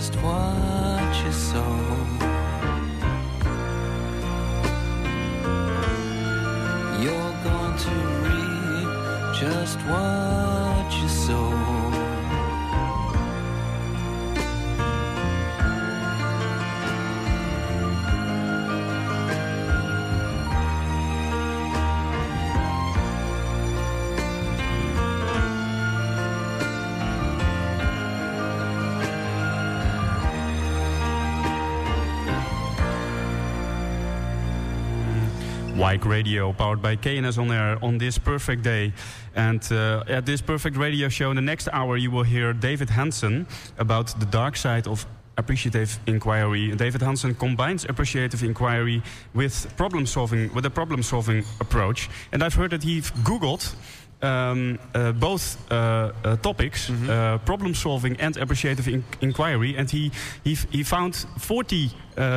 Speaker 2: just what you sow. You're going to reap just what you sow. Radio, powered by KNS on air on this perfect day. And uh, at this perfect radio show, in the next hour, you will hear David Hansen about the dark side of appreciative inquiry. David Hansen combines appreciative inquiry with problem solving, with a problem solving approach. And I've heard that he's googled um, uh, both eh, eh, topics, mm -hmm. problem solving and appreciative in inquiry. And he, he, he found 40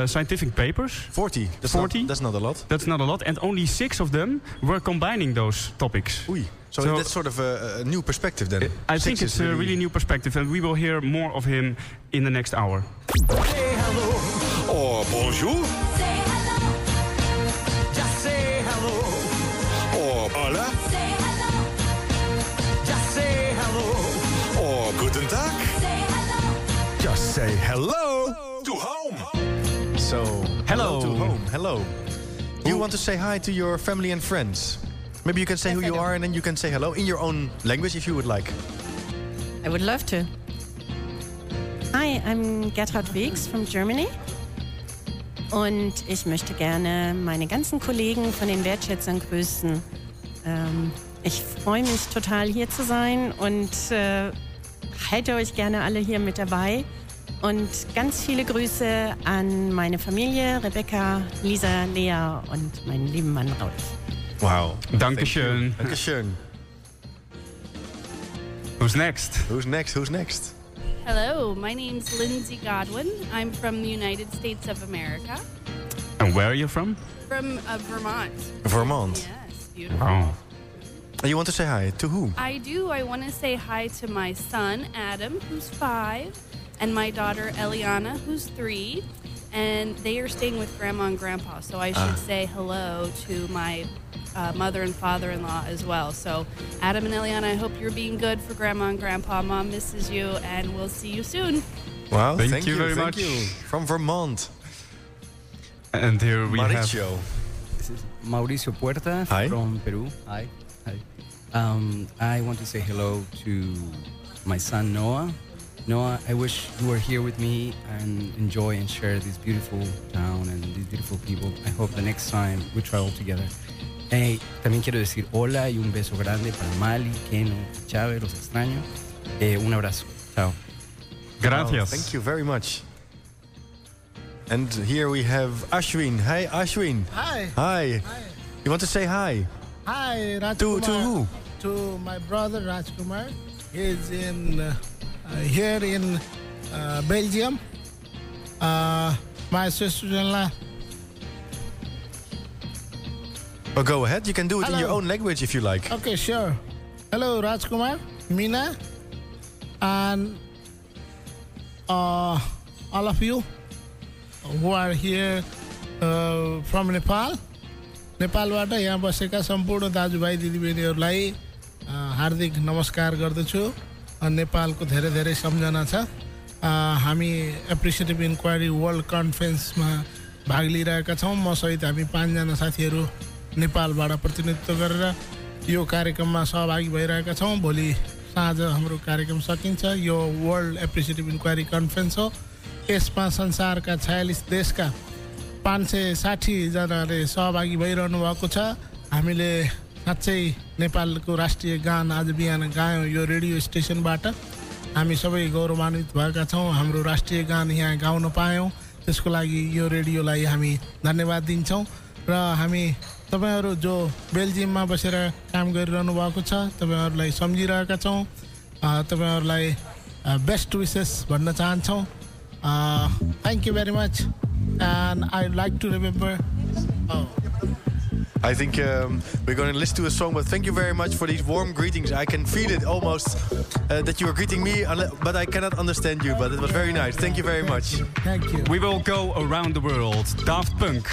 Speaker 2: scientific papers.
Speaker 4: 40? That's
Speaker 2: 40.
Speaker 4: Not, that's not a lot.
Speaker 2: That's not a lot. And only six of them were combining those topics.
Speaker 4: Oei. So, so, that's sort of a, a new perspective then. I Six
Speaker 2: think it's a really new perspective, and we will hear more of him in the next hour. Hey, hello. Oh, bonjour.
Speaker 4: Say hello. Just say hello, hello. to home. So, hello. hello to home. Hello. Who? You want to say hi to your family and friends. Maybe you can say who you are and then you can say hello in your own language if you would like.
Speaker 12: I would love to. Hi, I'm Gertrud Weeks from Germany. Und ich möchte gerne meine ganzen Kollegen von den Wertschätzern grüßen. Ähm, ich freue mich total hier zu sein und äh, halte euch gerne alle hier mit dabei. Und ganz viele Grüße an meine Familie, Rebecca, Lisa, Lea und meinen lieben Mann Raul.
Speaker 2: Wow. Dankeschön.
Speaker 4: Dankeschön. Who's next? Who's next? Who's next?
Speaker 13: Hello, my name's Lindsay Godwin. I'm from the United States of America.
Speaker 2: And where are you from?
Speaker 13: From uh, Vermont.
Speaker 4: Vermont.
Speaker 13: Yes, beautiful. Wow.
Speaker 4: Oh. Now you want to say hi to whom?
Speaker 13: I do. I want to say hi to my son Adam, who's five, and my daughter Eliana, who's three, and they are staying with grandma and grandpa. So I should ah. say hello to my uh, mother and father in law as well. So, Adam and Eliana, I hope you're being good for grandma and grandpa. Mom misses you, and we'll see you soon.
Speaker 2: Wow, thank, thank you, you, very thank much. You. From Vermont. And here we
Speaker 14: Mauricio.
Speaker 2: have
Speaker 14: Mauricio Puerta Hi. from Peru. Hi. Um, I want to say hello to my son Noah. Noah, I wish you were here with me and enjoy and share this beautiful town and these beautiful people. I hope the next time we travel together. Hey, también quiero decir hola y un beso grande para Mali, Keno,
Speaker 2: Chávez, los extraño. Eh, un abrazo. Chao. Gracias. Wow,
Speaker 4: thank you very much. And here we have Ashwin. Hi, Ashwin.
Speaker 15: Hi.
Speaker 4: Hi. hi. You want to say hi?
Speaker 15: Hi,
Speaker 4: Rajkumar. To, to who?
Speaker 15: to my brother Rajkumar. he's in uh, here in uh, Belgium. Uh, my sister-in-law.
Speaker 4: Well, go ahead. You can do it Hello. in your own language if you like.
Speaker 15: Okay, sure. Hello, Rajkumar, Mina, and uh, all of you who are here uh, from Nepal. नेपालबाट यहाँ बसेका सम्पूर्ण दाजुभाइ दिदीबहिनीहरूलाई हार्दिक नमस्कार गर्दछु नेपालको धेरै धेरै सम्झना छ हामी एप्रिसिएटिभ इन्क्वायरी वर्ल्ड कन्फरेन्समा भाग लिइरहेका छौँ मसहित हामी पाँचजना साथीहरू नेपालबाट प्रतिनिधित्व गरेर यो कार्यक्रममा सहभागी भइरहेका छौँ भोलि साँझ हाम्रो कार्यक्रम सकिन्छ यो वर्ल्ड एप्रिसिएटिभ इन्क्वायरी कन्फरेन्स हो यसमा संसारका छयालिस देशका पाँच सय साठीजनाले सहभागी भइरहनु भएको छ हामीले साँच्चै नेपालको राष्ट्रिय गान आज बिहान गायौँ यो रेडियो स्टेसनबाट हामी सबै गौरवान्वित भएका छौँ हाम्रो राष्ट्रिय गान यहाँ गाउन पायौँ त्यसको लागि यो रेडियोलाई हामी धन्यवाद दिन्छौँ र हामी तपाईँहरू जो बेल्जियममा बसेर काम गरिरहनु भएको छ तपाईँहरूलाई सम्झिरहेका छौँ तपाईँहरूलाई बेस्ट विसेस भन्न चाहन्छौँ thank you very much and I like to remember
Speaker 4: I think um, we're going to listen to a song, but thank you very much for these warm greetings. I can feel it almost uh, that you are greeting me, but I cannot understand you. But it was very nice. Thank you very much.
Speaker 15: Thank you.
Speaker 2: We will go around the world. Daft Punk.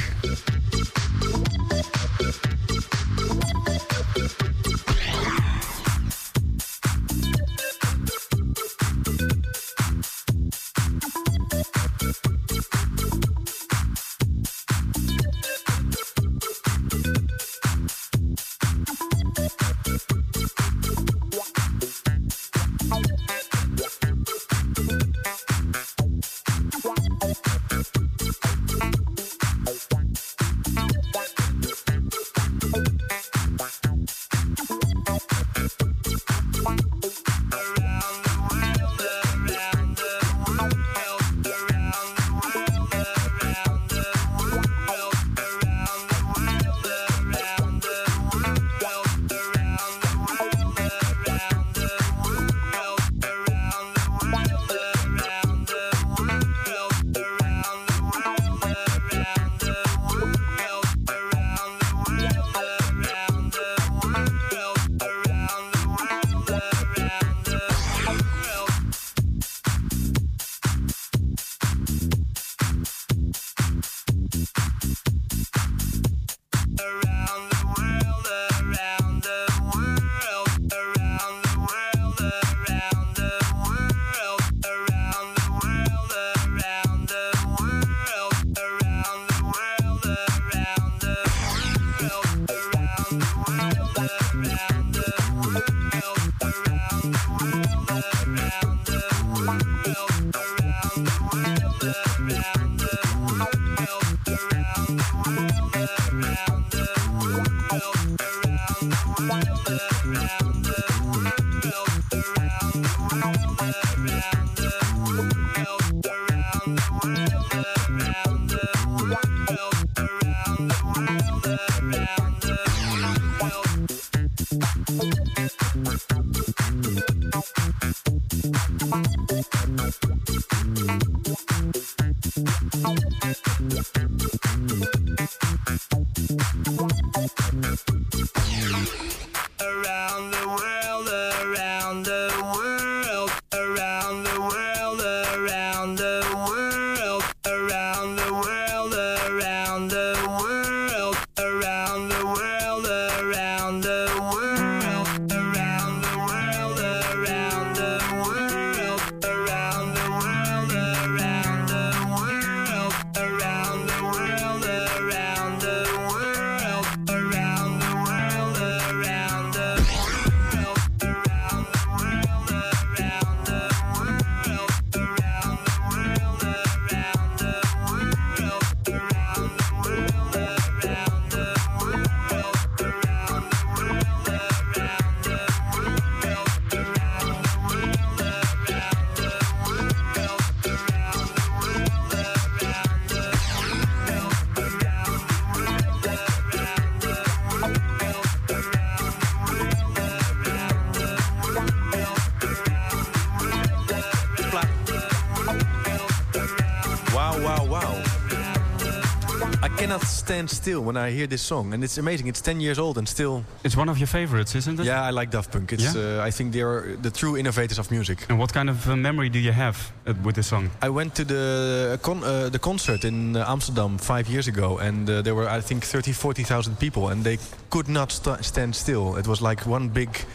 Speaker 4: stand still when I hear this song, and it's amazing. It's 10 years old and still.
Speaker 2: It's one of your favorites, isn't it?
Speaker 4: Yeah, I like Daft Punk. It's, yeah? uh, I think they are the true innovators of music.
Speaker 2: And what kind of uh, memory do you have uh, with this song?
Speaker 4: I went to the uh, con uh, the concert in Amsterdam five years ago, and there were I think 30, 40,000 people, and they could not st stand still. It was like one big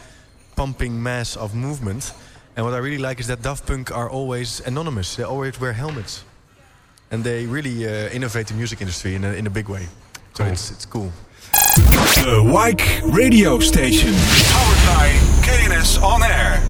Speaker 4: pumping mass of movement. And what I really like is that Daft Punk are always anonymous. They always wear helmets and they really uh, innovate the music industry in a, in a big way. So cool. it's, it's cool. The Wike Radio Station, powered by KNS On Air.